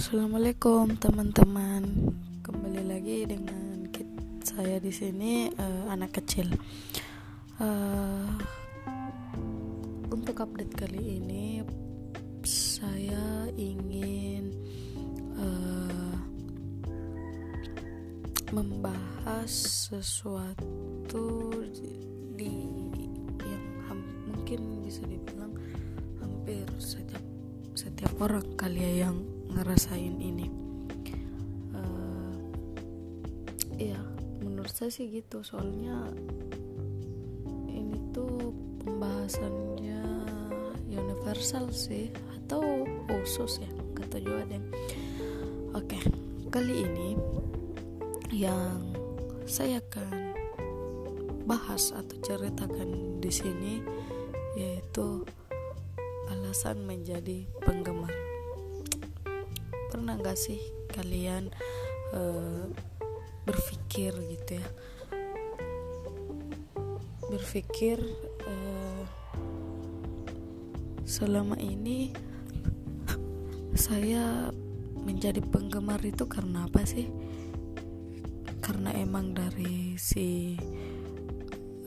Assalamualaikum teman-teman. Kembali lagi dengan saya di sini uh, anak kecil. Uh, untuk update kali ini saya ingin uh, membahas sesuatu di yang mungkin bisa dibilang hampir setiap setiap orang kali ya yang ngerasain ini. Uh, ya menurut saya sih gitu. Soalnya ini tuh pembahasannya universal sih atau khusus ya kata juga deh. Oke kali ini yang saya akan bahas atau ceritakan di sini yaitu alasan menjadi penggemar pernah gak sih kalian uh, berpikir gitu ya? Berpikir uh, selama ini saya menjadi penggemar itu karena apa sih? Karena emang dari si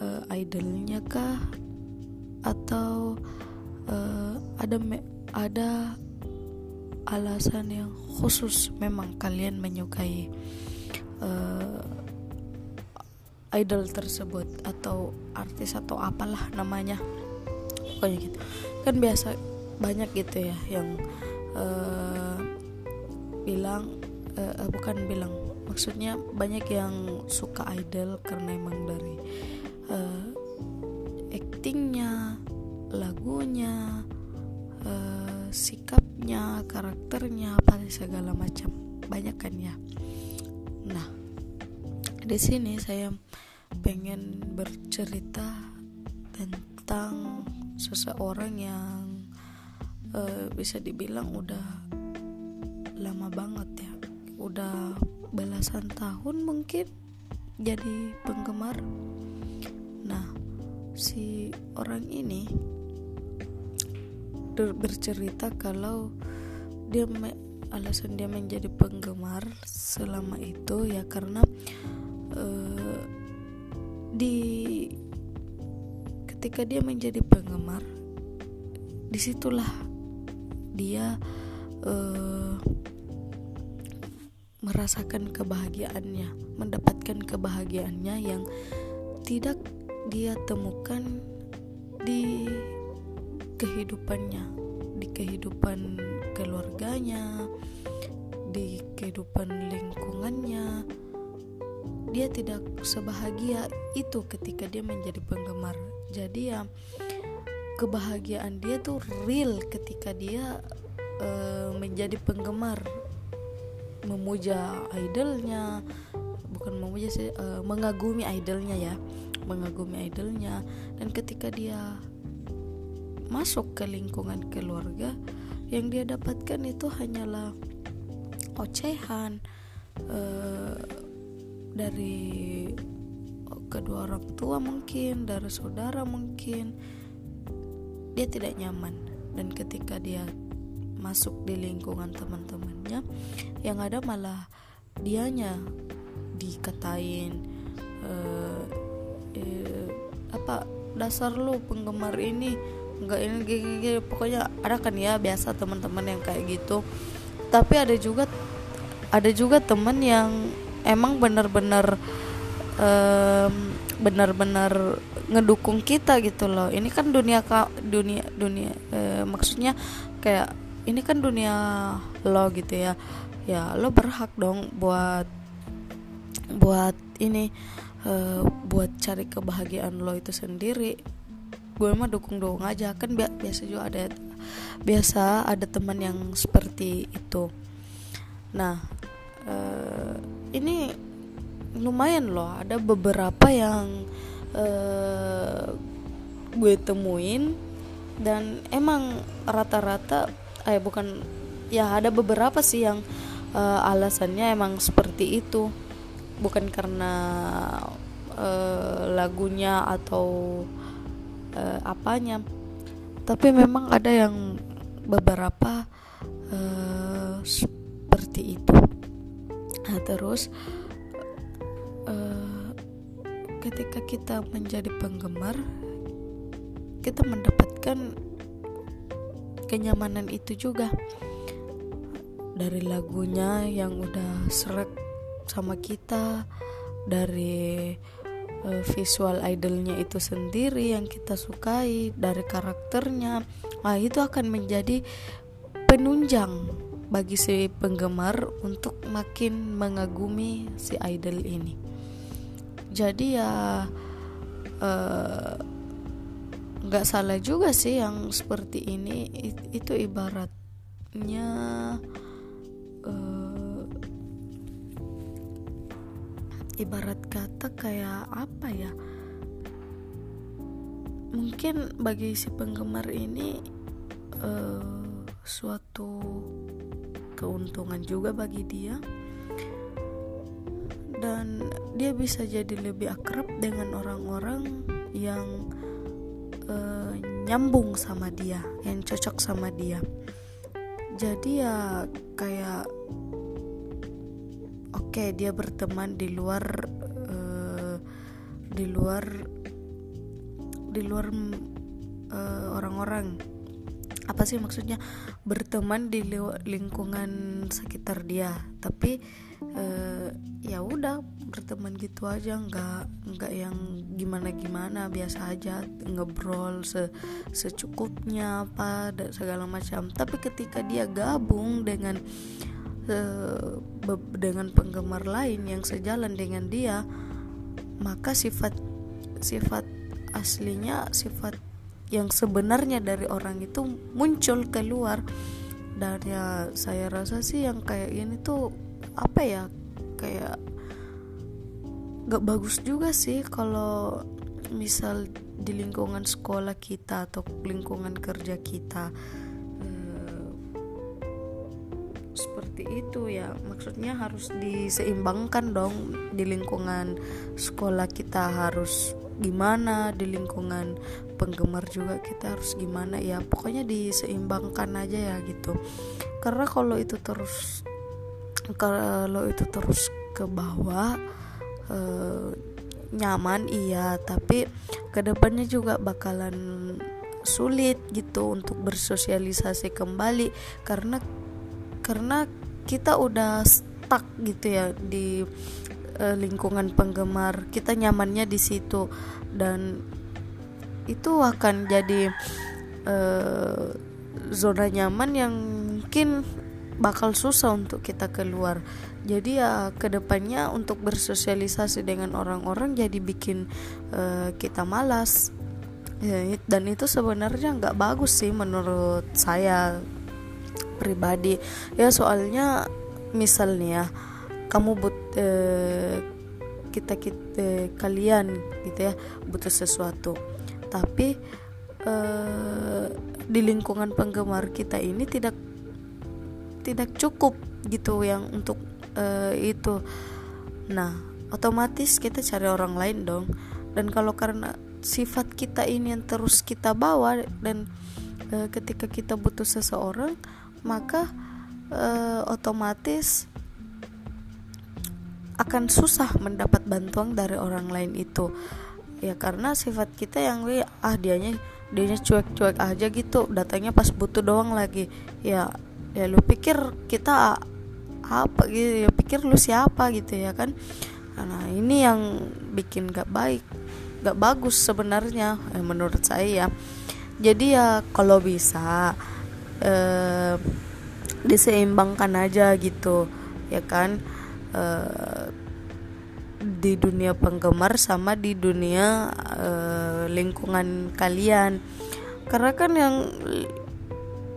uh, idolnya kah? Atau uh, ada ada alasan yang khusus memang kalian menyukai uh, idol tersebut atau artis atau apalah namanya. Pokoknya gitu. Kan biasa banyak gitu ya yang uh, bilang uh, bukan bilang maksudnya banyak yang suka idol karena emang dari uh, actingnya lagunya uh, sikap sikapnya, karakternya, apa segala macam. Banyak kan ya. Nah, di sini saya pengen bercerita tentang seseorang yang uh, bisa dibilang udah lama banget ya. Udah belasan tahun mungkin jadi penggemar. Nah, si orang ini bercerita kalau dia alasan dia menjadi penggemar selama itu ya karena uh, di ketika dia menjadi penggemar di situlah dia uh, merasakan kebahagiaannya mendapatkan kebahagiaannya yang tidak dia temukan di kehidupannya di kehidupan keluarganya di kehidupan lingkungannya dia tidak sebahagia itu ketika dia menjadi penggemar. Jadi ya kebahagiaan dia tuh real ketika dia uh, menjadi penggemar memuja idolnya. Bukan memuja sih uh, mengagumi idolnya ya mengagumi idolnya. Dan ketika dia masuk ke lingkungan keluarga yang dia dapatkan itu hanyalah ocehan uh, dari kedua orang tua mungkin dari saudara mungkin. Dia tidak nyaman. Dan ketika dia masuk di lingkungan teman-temannya yang ada malah dianya dikatain uh, eh, apa dasar lu penggemar ini nggak ini gini, gini pokoknya ada kan ya biasa teman-teman yang kayak gitu. Tapi ada juga ada juga temen yang emang bener-bener um, benar-benar ngedukung kita gitu loh. Ini kan dunia dunia dunia eh, maksudnya kayak ini kan dunia lo gitu ya. Ya lo berhak dong buat buat ini uh, buat cari kebahagiaan lo itu sendiri gue mah dukung dukung aja. Kan bi biasa juga ada biasa ada teman yang seperti itu. Nah uh, ini lumayan loh. Ada beberapa yang uh, gue temuin dan emang rata-rata eh bukan ya ada beberapa sih yang uh, alasannya emang seperti itu. Bukan karena uh, lagunya atau uh, apanya. Tapi memang ada yang beberapa uh, seperti itu. Nah terus uh, ketika kita menjadi penggemar kita mendapatkan kenyamanan itu juga. Dari lagunya yang udah serak sama kita dari visual idolnya itu sendiri yang kita sukai dari karakternya nah itu akan menjadi penunjang bagi si penggemar untuk makin mengagumi si idol ini. Jadi ya uh, nggak salah juga sih yang seperti ini itu ibaratnya uh, ibarat kata kayak apa ya? Mungkin bagi si penggemar ini uh, suatu keuntungan juga bagi dia. Dan dia bisa jadi lebih akrab dengan orang-orang yang uh, nyambung sama dia yang cocok sama dia. Jadi ya kayak oke okay, dia berteman di luar uh, di luar di luar uh, orang-orang. Apa sih maksudnya? Berteman di lingkungan sekitar dia. Tapi uh, ya udah berteman gitu aja. Nggak nggak yang gimana gimana biasa aja. Ngebrol se secukupnya apa segala macam. Tapi ketika dia gabung dengan dengan penggemar lain yang sejalan dengan dia maka sifat sifat aslinya sifat yang sebenarnya dari orang itu muncul keluar. Dan ya saya rasa sih yang kayak ini tuh apa ya kayak gak bagus juga sih kalau misal di lingkungan sekolah kita atau lingkungan kerja kita seperti itu ya. Maksudnya harus diseimbangkan dong di lingkungan sekolah kita harus gimana di lingkungan penggemar juga kita harus gimana ya. Pokoknya diseimbangkan aja ya gitu. Karena kalau itu terus kalau itu terus ke bawah uh, nyaman iya tapi ke depannya juga bakalan sulit gitu untuk bersosialisasi kembali. Karena karena kita udah stuck gitu ya di uh, lingkungan penggemar. Kita nyamannya di situ. Dan itu akan jadi uh, zona nyaman yang mungkin bakal susah untuk kita keluar. Jadi ya ke depannya untuk bersosialisasi dengan orang-orang jadi bikin uh, kita malas. Dan itu sebenarnya nggak bagus sih menurut saya pribadi. Ya soalnya misalnya kamu but uh, kita kita kalian gitu ya butuh sesuatu. Tapi uh, di lingkungan penggemar kita ini tidak tidak cukup gitu yang untuk uh, itu. Nah otomatis kita cari orang lain dong. Dan kalau karena sifat kita ini yang terus kita bawa dan uh, ketika kita butuh seseorang maka uh, otomatis akan susah mendapat bantuan dari orang lain itu. Ya karena sifat kita yang ah dianya dianya cuek-cuek aja gitu datangnya pas butuh doang lagi. Ya ya lu pikir kita apa gitu ya pikir lu siapa gitu ya kan? Nah ini yang bikin gak baik gak bagus sebenarnya eh, menurut saya. Ya jadi ya kalau bisa eh, diseimbangkan aja gitu ya kan? Eh, di dunia penggemar sama di dunia eh, lingkungan kalian. Karena kan yang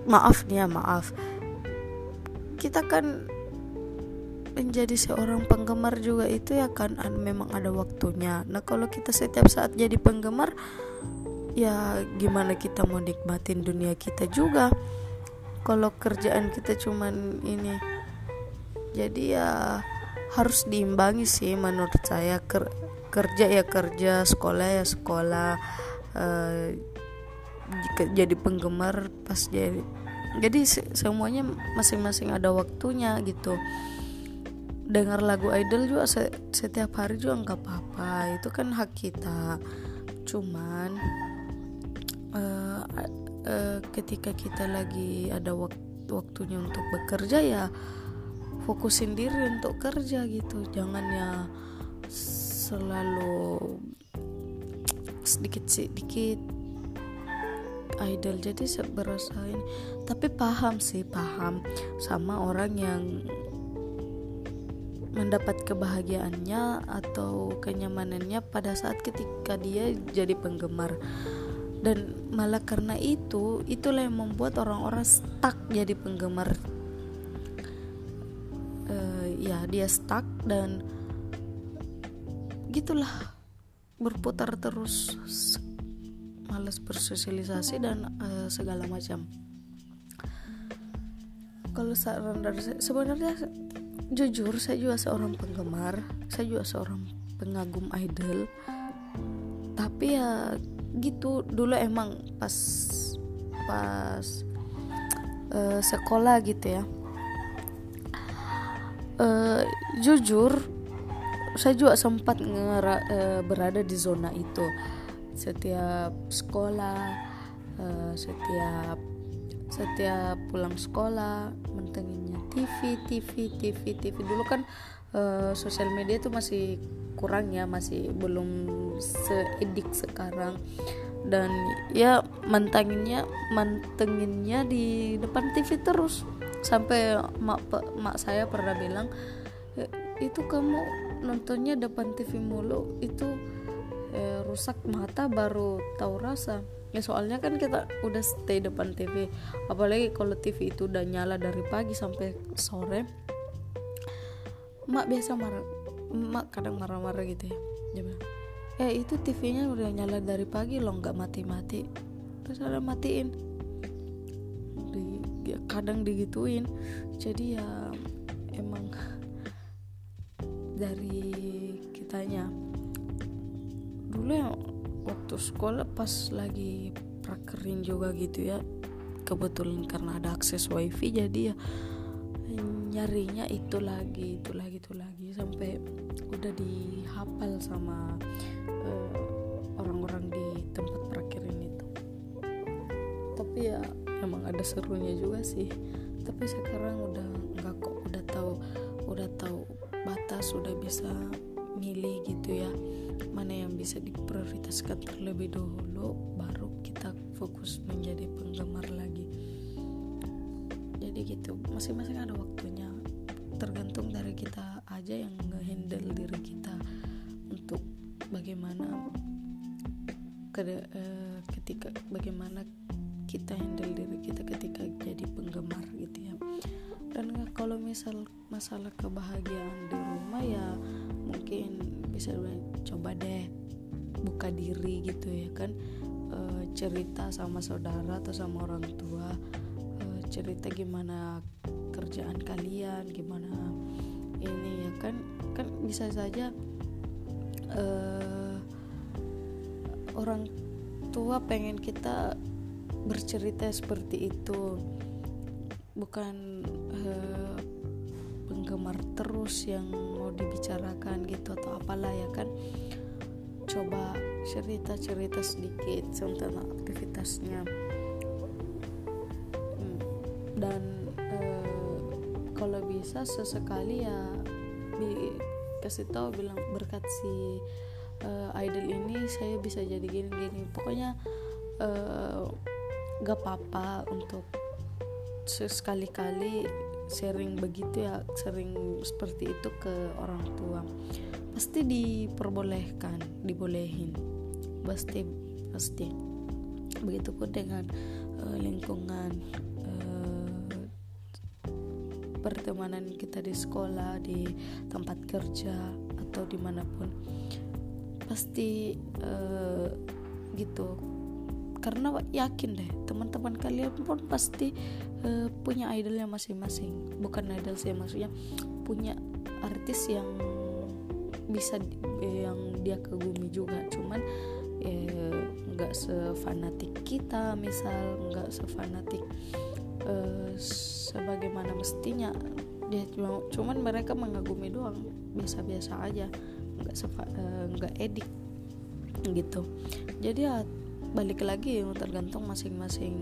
maaf nih ya maaf. Kita kan menjadi seorang penggemar juga itu ya kan memang ada waktunya. Nah kalau kita setiap saat jadi penggemar ya gimana kita mau nikmatin dunia kita juga kalau kerjaan kita cuman ini. Jadi ya harus diimbangi sih menurut saya. Ker kerja ya kerja sekolah ya sekolah. Uh, jadi penggemar pas jadi jadi semuanya masing-masing ada waktunya gitu. Dengar lagu idol juga setiap hari juga nggak apa-apa. Itu kan hak kita. Cuman uh, uh, ketika kita lagi ada wak waktunya untuk bekerja ya fokusin diri untuk kerja gitu. Jangan ya selalu sedikit sedikit idol jadi berasa tapi paham sih paham sama orang yang mendapat kebahagiaannya atau kenyamanannya pada saat ketika dia jadi penggemar dan malah karena itu itulah yang membuat orang-orang stuck jadi penggemar. Uh, ya dia stuck dan gitulah berputar terus malas bersosialisasi dan uh, segala macam. Kalau saran dari saya sebenarnya jujur saya juga seorang penggemar saya juga seorang pengagum idol. Tapi ya gitu. Dulu emang pas pas uh, sekolah gitu ya. Uh, jujur saya juga sempat ngera, uh, berada di zona itu. Setiap sekolah uh, setiap setiap pulang sekolah mentenginnya TV TV TV TV dulu kan uh, sosial media itu masih kurang ya masih belum seedik sekarang. Dan ya mantanginnya mantenginnya di depan TV terus. Sampai mak mak saya pernah bilang e, itu kamu nontonnya depan TV mulu itu eh, rusak mata baru tahu rasa. Ya soalnya kan kita udah stay depan TV apalagi kalau TV itu udah nyala dari pagi sampai sore mak biasa marah mak kadang marah-marah gitu ya. Dia eh itu TV-nya udah nyala dari pagi loh nggak mati-mati. Terus ada matiin. Di, ya, kadang digituin. Jadi ya emang dari kitanya. Dulu ya waktu sekolah pas lagi prakerin juga gitu ya. Kebetulan karena ada akses wifi jadi ya nyarinya itu lagi itu lagi itu lagi sampai udah dihafal sama uh, orang-orang di tempat prakerin itu. Tapi ya emang ada serunya juga sih. Tapi sekarang udah nggak kok udah tahu udah tahu batas udah bisa milih gitu ya mana yang bisa diprioritaskan terlebih dahulu baru kita fokus menjadi penggemar lagi. Jadi gitu masing-masing ada waktunya tergantung dari kita aja yang ngehandle diri kita untuk bagaimana uh, ketika bagaimana kita handle diri kita ketika jadi penggemar gitu ya. Dan kalau misal masalah kebahagiaan di rumah ya mungkin bisa coba deh buka diri gitu ya kan. E, cerita sama saudara atau sama orang tua e, cerita gimana kerjaan kalian gimana ini ya kan? Kan bisa saja e, orang tua pengen kita bercerita seperti itu. Bukan uh, penggemar terus yang mau dibicarakan gitu atau apalah ya kan? Coba cerita-cerita sedikit tentang aktivitasnya. Hmm, dan uh, bisa sesekali ya kasih tahu bilang berkat si uh, idol ini saya bisa jadi gini-gini. Pokoknya uh, gak apa-apa untuk sesekali-kali sharing begitu ya sering seperti itu ke orang tua. Pasti diperbolehkan dibolehin. Pasti pasti. Begitupun dengan uh, lingkungan pertemanan kita di sekolah di tempat kerja atau di mana pun. Pasti uh, gitu. Karena yakin deh teman-teman kalian pun pasti uh, punya idolnya masing-masing. Bukan idol saya maksudnya punya artis yang bisa yang dia kagumi juga. Cuman eh, nggak eh, sefanatik kita misal nggak sefanatik uh, sebagaimana mestinya. Dia cuma cuman mereka mengagumi doang. Biasa-biasa aja. Nggak uh, nggak edik. Gitu. Jadi ya balik lagi tergantung masing-masing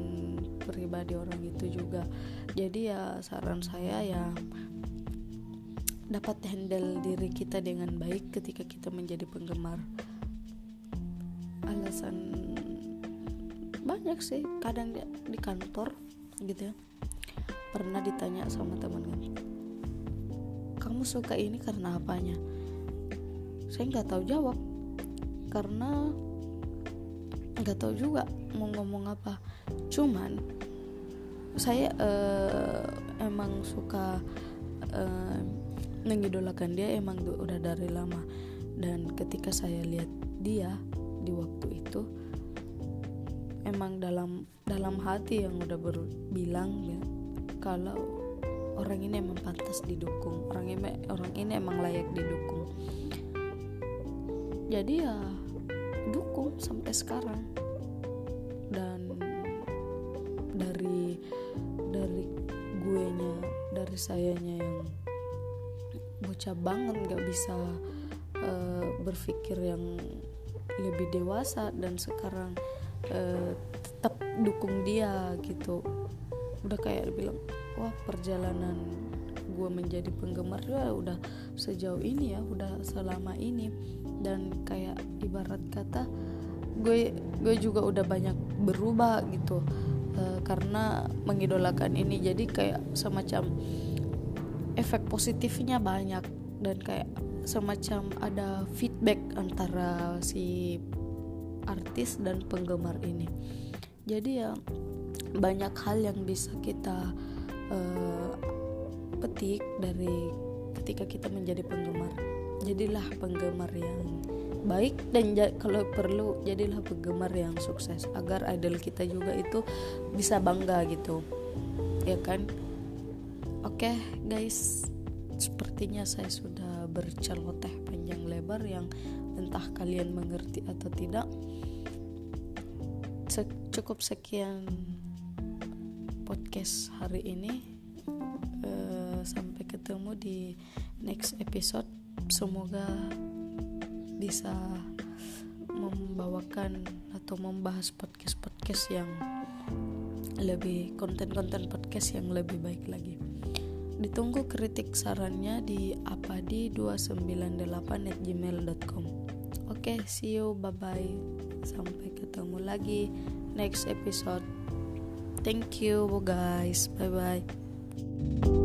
pribadi orang itu juga. Jadi ya saran saya ya dapat handle diri kita dengan baik ketika kita menjadi penggemar. Alasan banyak sih. Kadang di kantor gitu ya. Pernah ditanya sama teman kan kamu suka ini karena apanya? Saya nggak tahu jawab karena nggak tahu juga mau ngomong apa. Cuman saya uh, emang suka uh, mengidolakan dia emang udah dari lama. Dan ketika saya lihat dia di waktu itu emang dalam dalam hati yang udah berbilang ya kalau orang ini emang pantas didukung orang ini orang ini emang layak didukung. Jadi ya dukung sampai sekarang. Dan dari dari gue nya dari sayanya yang bocah banget nggak bisa uh, berpikir yang lebih dewasa. Dan sekarang uh, tetap dukung dia gitu. Udah kayak bilang wah perjalanan gue menjadi penggemar ya udah sejauh ini ya udah selama ini. Dan kayak ibarat kata gue gue juga udah banyak berubah gitu uh, karena mengidolakan ini. Jadi kayak semacam efek positifnya banyak dan kayak semacam ada feedback antara si artis dan penggemar ini. Jadi ya banyak hal yang bisa kita uh, petik dari ketika kita menjadi penggemar. Jadilah penggemar yang baik dan kalau perlu jadilah penggemar yang sukses agar idol kita juga itu bisa bangga gitu. Ya kan? Oke okay, guys. Sepertinya saya sudah berceloteh panjang lebar yang entah kalian mengerti atau tidak cukup sekian podcast hari ini. Uh, sampai ketemu di next episode. Semoga bisa membawakan atau membahas podcast-podcast yang lebih konten-konten podcast yang lebih baik lagi. Ditunggu kritik sarannya di apadi298@gmail.com. Oke, okay, see you, bye bye. Sampai ketemu lagi next episode. Thank you guys. Bye bye.